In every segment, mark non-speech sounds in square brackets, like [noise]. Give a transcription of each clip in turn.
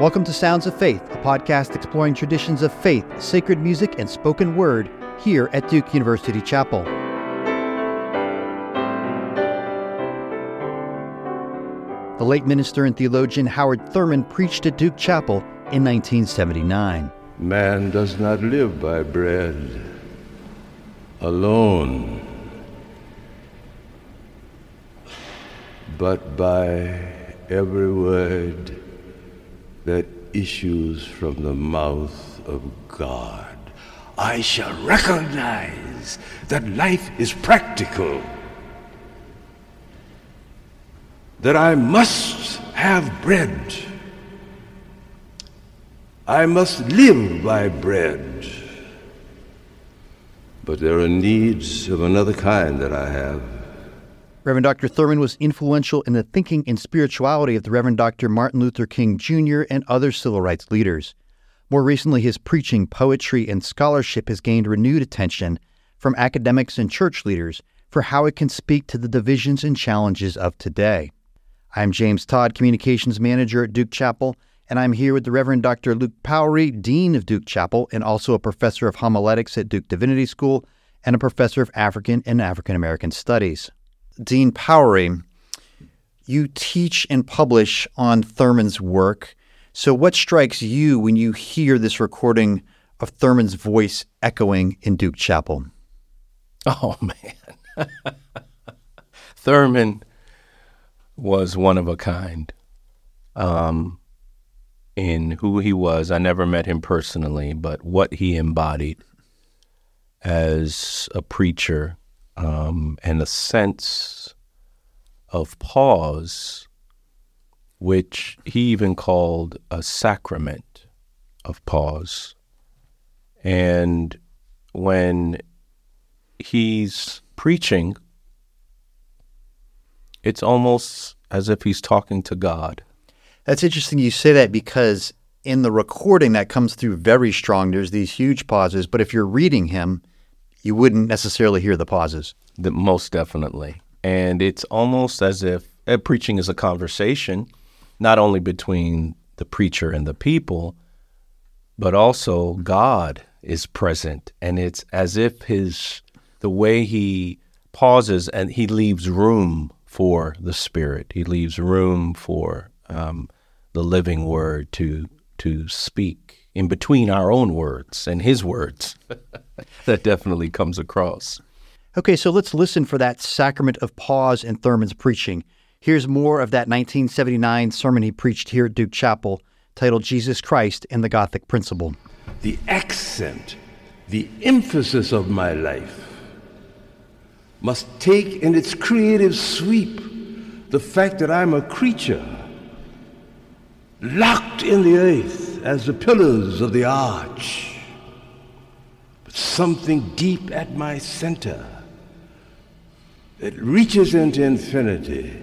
Welcome to Sounds of Faith, a podcast exploring traditions of faith, sacred music, and spoken word here at Duke University Chapel. The late minister and theologian Howard Thurman preached at Duke Chapel in 1979. Man does not live by bread alone, but by every word that issues from the mouth of God. I shall recognize that life is practical, that I must have bread. I must live by bread. But there are needs of another kind that I have. Reverend Dr. Thurman was influential in the thinking and spirituality of the Reverend Dr. Martin Luther King Jr. and other civil rights leaders. More recently, his preaching, poetry, and scholarship has gained renewed attention from academics and church leaders for how it can speak to the divisions and challenges of today. I'm James Todd, Communications Manager at Duke Chapel, and I'm here with the Reverend Dr. Luke Powery, Dean of Duke Chapel, and also a professor of homiletics at Duke Divinity School and a professor of African and African American Studies. Dean Powery, you teach and publish on Thurman's work. So, what strikes you when you hear this recording of Thurman's voice echoing in Duke Chapel? [laughs] Oh, man. [laughs] Thurman was one of a kind um, in who he was. I never met him personally, but what he embodied as a preacher um, and a sense of pause, which he even called a sacrament of pause. And when he's preaching, it's almost as if he's talking to God. That's interesting you say that because in the recording that comes through very strong. There's these huge pauses, but if you're reading him, you wouldn't necessarily hear the pauses. The, most definitely. And it's almost as if uh, preaching is a conversation, not only between the preacher and the people, but also God is present. And it's as if his the way he pauses and he leaves room for the Spirit. He leaves room for um, the living Word to to speak in between our own words and His words. [laughs] that definitely comes across. Okay, so let's listen for that sacrament of pause in Thurman's preaching. Here's more of that 1979 sermon he preached here at Duke Chapel titled Jesus Christ and the Gothic Principle. The accent, the emphasis of my life must take in its creative sweep the fact that I'm a creature locked in the earth as the pillars of the arch but something deep at my center that reaches into infinity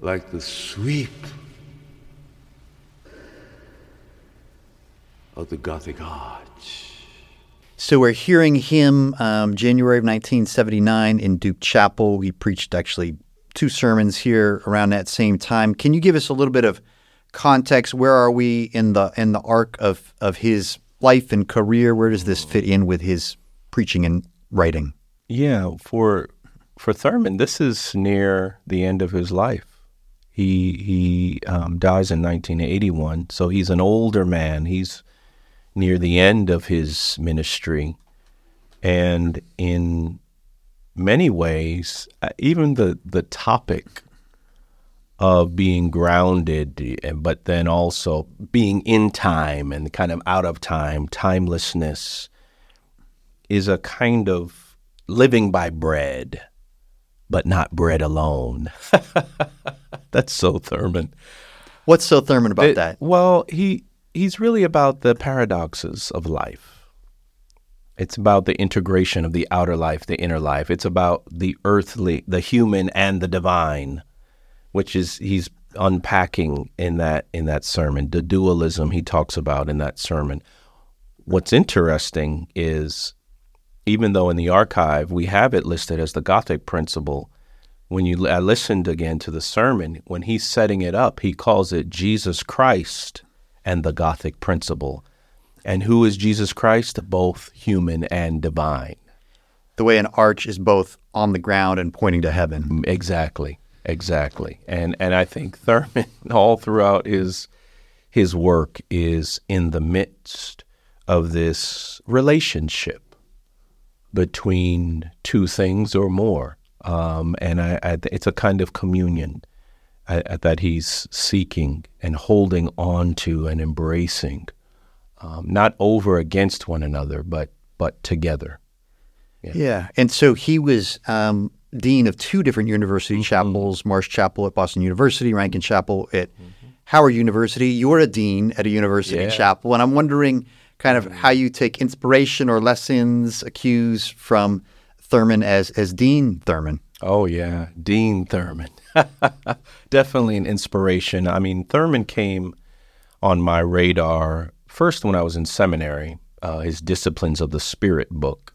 like the sweep of the Gothic arch. So we're hearing him um, January of 1979 in Duke Chapel. He preached actually two sermons here around that same time. Can you give us a little bit of context, where are we in the in the arc of of his life and career? Where does this fit in with his preaching and writing? Yeah, for for Thurman, this is near the end of his life. He he um, dies in 1981, so he's an older man. He's near the end of his ministry, and in many ways, uh, even the the topic of being grounded, but then also being in time and kind of out of time, timelessness is a kind of living by bread, but not bread alone. [laughs] That's so Thurman. What's so Thurman about it, that? Well, he he's really about the paradoxes of life. It's about the integration of the outer life, the inner life. It's about the earthly, the human, and the divine which is he's unpacking in that in that sermon the dualism he talks about in that sermon what's interesting is even though in the archive we have it listed as the gothic principle when you I listened again to the sermon, when he's setting it up, he calls it Jesus Christ and the Gothic principle. And who is Jesus Christ? Both human and divine. The way an arch is both on the ground and pointing to heaven. Exactly. Exactly. And and I think Thurman [laughs] all throughout his his work is in the midst of this relationship between two things or more. Um, and I, I, it's a kind of communion I, uh, that he's seeking and holding on to and embracing, um, not over against one another, but but together. Yeah. yeah. And so he was um, dean of two different university mm-hmm. chapels Marsh Chapel at Boston University, Rankin Chapel at mm-hmm. Howard University. You're a dean at a university yeah. chapel. And I'm wondering kind of mm-hmm. how you take inspiration or lessons, cues from Thurman as, as Dean Thurman. Oh, yeah. Dean Thurman. [laughs] Definitely an inspiration. I mean, Thurman came on my radar first when I was in seminary, uh, his Disciplines of the Spirit book.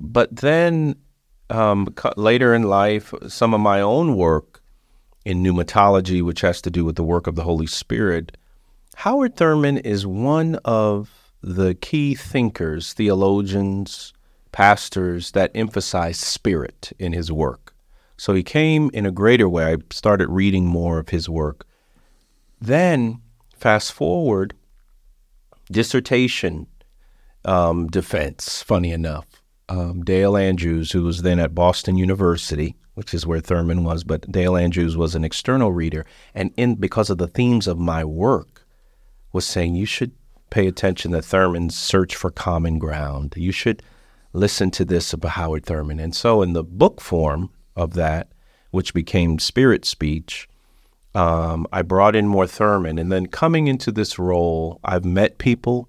But then um, later in life, some of my own work in pneumatology, which has to do with the work of the Holy Spirit, Howard Thurman is one of the key thinkers, theologians, pastors that emphasize spirit in his work. So he came in a greater way. I started reading more of his work. Then, fast forward, dissertation um, defense, funny enough um, Dale Andrews, who was then at Boston University, which is where Thurman was, but Dale Andrews was an external reader, and in because of the themes of my work, was saying you should pay attention to Thurman's search for common ground. You should listen to this about Howard Thurman. And so, in the book form of that, which became Spirit Speech, um, I brought in more Thurman. And then coming into this role, I've met people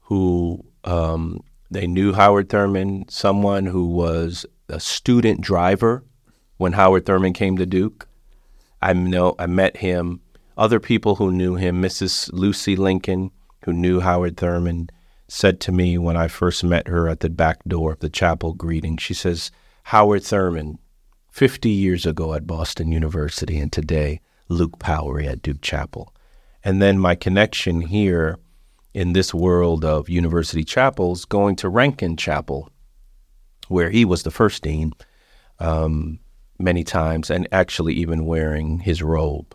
who um, they knew Howard Thurman, someone who was a student driver when Howard Thurman came to Duke. I know I met him. Other people who knew him, Mrs. Lucy Lincoln, who knew Howard Thurman, said to me when I first met her at the back door of the chapel greeting, she says, Howard Thurman, 50 years ago at Boston University, and today Luke Powery at Duke Chapel. And then my connection here in this world of university chapels going to Rankin Chapel, where he was the first dean um, many times, and actually even wearing his robe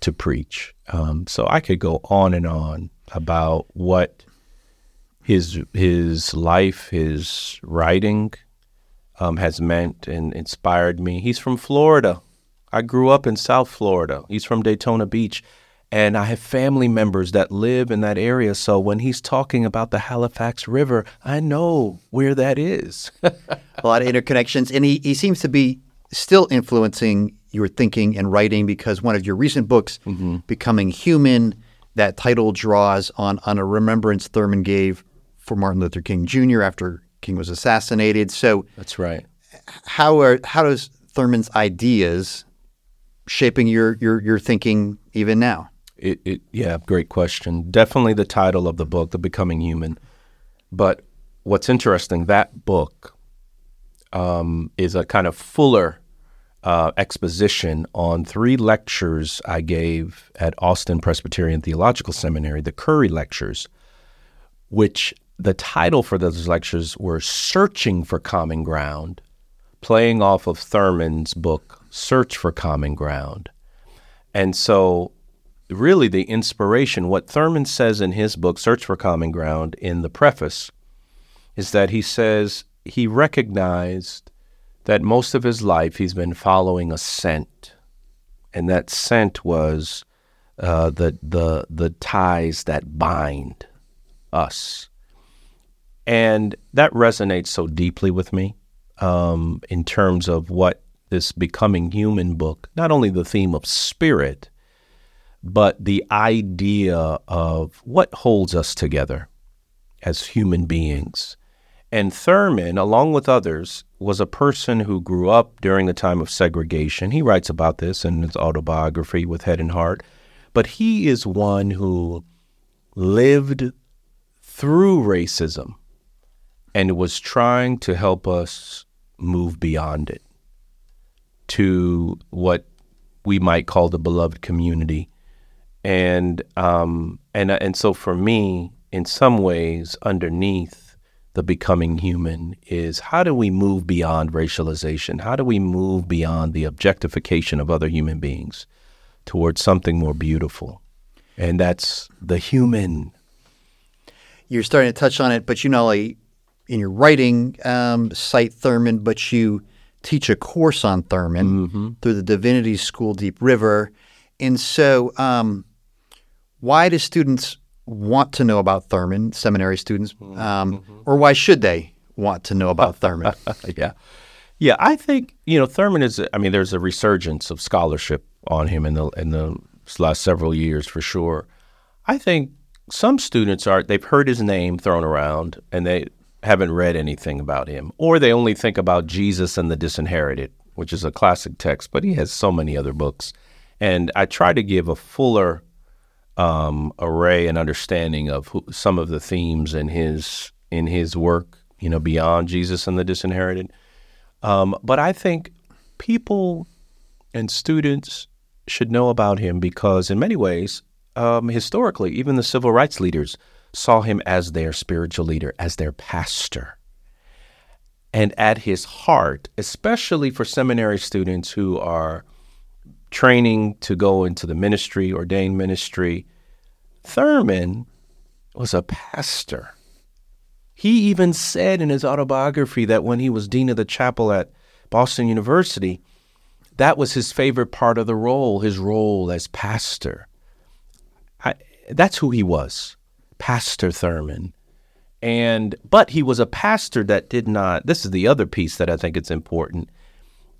to preach. Um, so I could go on and on about what his his life, his writing um, has meant and inspired me. He's from Florida. I grew up in South Florida. He's from Daytona Beach. And I have family members that live in that area. So when he's talking about the Halifax River, I know where that is. [laughs] a lot of interconnections. And he, he seems to be still influencing your thinking and writing because one of your recent books, mm-hmm. Becoming Human, that title draws on, on a remembrance Thurman gave for Martin Luther King Jr. after King was assassinated. So that's right. How are how does Thurman's ideas shaping your your your thinking even now? It, it, yeah, great question. Definitely the title of the book, The Becoming Human. But what's interesting, that book um, is a kind of fuller uh, exposition on three lectures I gave at Austin Presbyterian Theological Seminary, the Currie Lectures, which the title for those lectures were Searching for Common Ground, playing off of Thurman's book, Search for Common Ground. And so really the inspiration, what Thurman says in his book, Search for Common Ground, in the preface, is that he says he recognized that most of his life he's been following a scent, and that scent was uh, the the the ties that bind us, and that resonates so deeply with me um, in terms of what this becoming human book, not only the theme of spirit, but the idea of what holds us together as human beings. And Thurman, along with others, was a person who grew up during the time of segregation. He writes about this in his autobiography, With Head and Heart. But he is one who lived through racism and was trying to help us move beyond it. To what we might call the beloved community. And um, and and so for me, in some ways, underneath the becoming human is how do we move beyond racialization? How do we move beyond the objectification of other human beings towards something more beautiful? And that's the human. You're starting to touch on it, but you not only in your writing um, cite Thurman, but you teach a course on Thurman Mm-hmm. through the Divinity School Deep River. And so, um, why do students want to know about Thurman, seminary students, Mm-hmm. um, or why should they want to know about Thurman? [laughs] yeah. Yeah, I think, you know, Thurman is I mean, there's a resurgence of scholarship on him in the in the last several years for sure. I think some students are they've heard his name thrown around and they haven't read anything about him or they only think about Jesus and the disinherited, which is a classic text, but he has so many other books. And I try to give a fuller um, array and understanding of who, some of the themes in his in his work, you know, beyond Jesus and the disinherited. Um, but I think people and students should know about him because, in many ways, um, historically, even the civil rights leaders saw him as their spiritual leader, as their pastor. And at his heart, especially for seminary students who are training to go into the ministry, ordained ministry, Thurman was a pastor. He even said in his autobiography that when he was dean of the chapel at Boston University, that was his favorite part of the role, his role as pastor. I, that's who he was, Pastor Thurman. And but he was a pastor that did not this is the other piece that I think it's important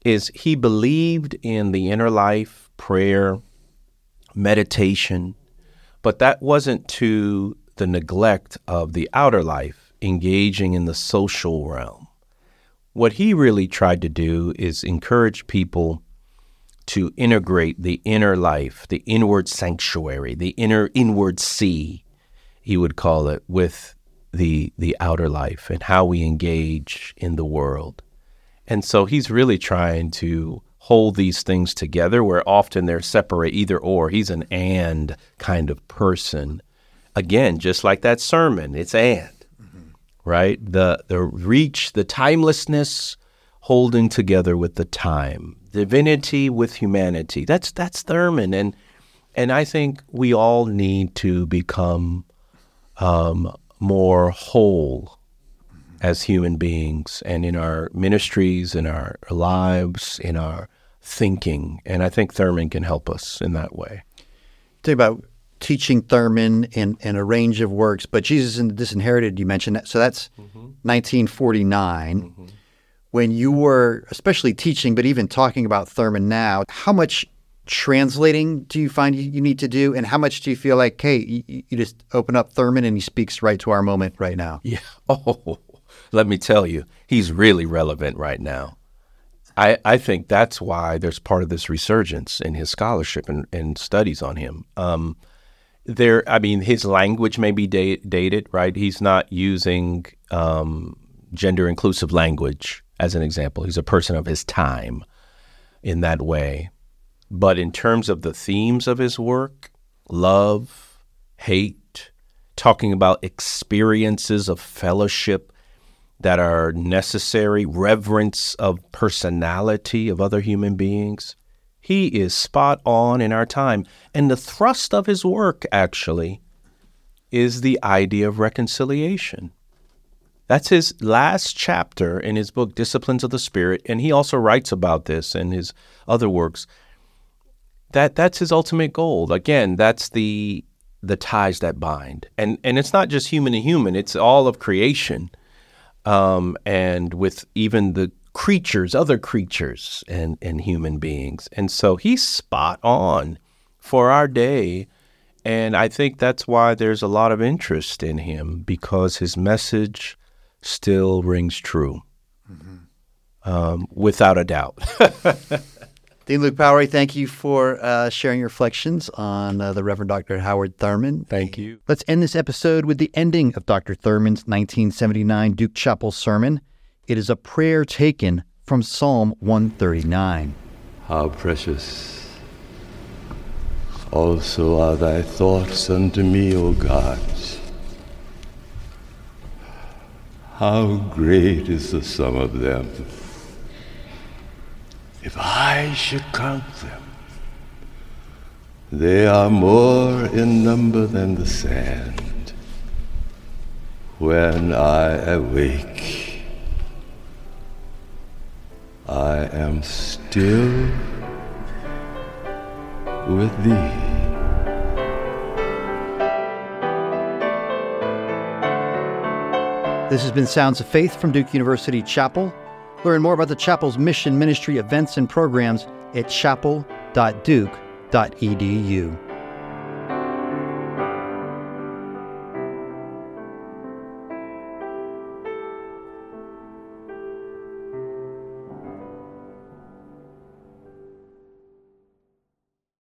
is he believed in the inner life, prayer, meditation, but that wasn't to the neglect of the outer life, engaging in the social realm. What he really tried to do is encourage people to integrate the inner life, the inward sanctuary, the inner inward sea, he would call it, with the the outer life and how we engage in the world. And so he's really trying to hold these things together where often they're separate either or. He's an and kind of person. Again, just like that sermon, it's and. Mm-hmm. Right? The the reach, the timelessness holding together with the time. Divinity with humanity. That's that's Thurman and and I think we all need to become um, more whole as human beings and in our ministries, in our lives, in our thinking. And I think Thurman can help us in that way. Think about teaching Thurman in, in a range of works, but Jesus and the Disinherited, you mentioned that. So that's 1949. When you were especially teaching, but even talking about Thurman now, how much translating do you find you, need to do? And how much do you feel like, hey, you, you just open up Thurman and he speaks right to our moment right now? Yeah. [laughs] Oh, let me tell you, he's really relevant right now. I, I think that's why there's part of this resurgence in his scholarship and, and studies on him. Um, there, I mean, his language may be da- dated, right? He's not using um, gender inclusive language as an example. He's a person of his time in that way. But in terms of the themes of his work, love, hate, talking about experiences of fellowship that are necessary, reverence of personality of other human beings, he is spot on in our time. And the thrust of his work, actually, is the idea of reconciliation. That's his last chapter in his book, Disciplines of the Spirit, and he also writes about this in his other works. That that's his ultimate goal. Again, that's the the ties that bind, and and it's not just human to human; it's all of creation, um, and with even the creatures, other creatures, and and human beings. And so he's spot on for our day. And I think that's why there's a lot of interest in him because his message still rings true, um, without a doubt. [laughs] Dean Luke Powery, thank you for uh, sharing your reflections on uh, the Reverend Dr. Howard Thurman. Thank you. Let's end this episode with the ending of Dr. Thurman's 1979 Duke Chapel sermon. It is a prayer taken from Psalm 139. How precious also are thy thoughts unto me, O God. How great is the sum of them. If I should count them, they are more in number than the sand. When I awake, I am still with thee. This has been Sounds of Faith from Duke University Chapel. Learn more about the chapel's mission, ministry, events, and programs at chapel.duke.edu.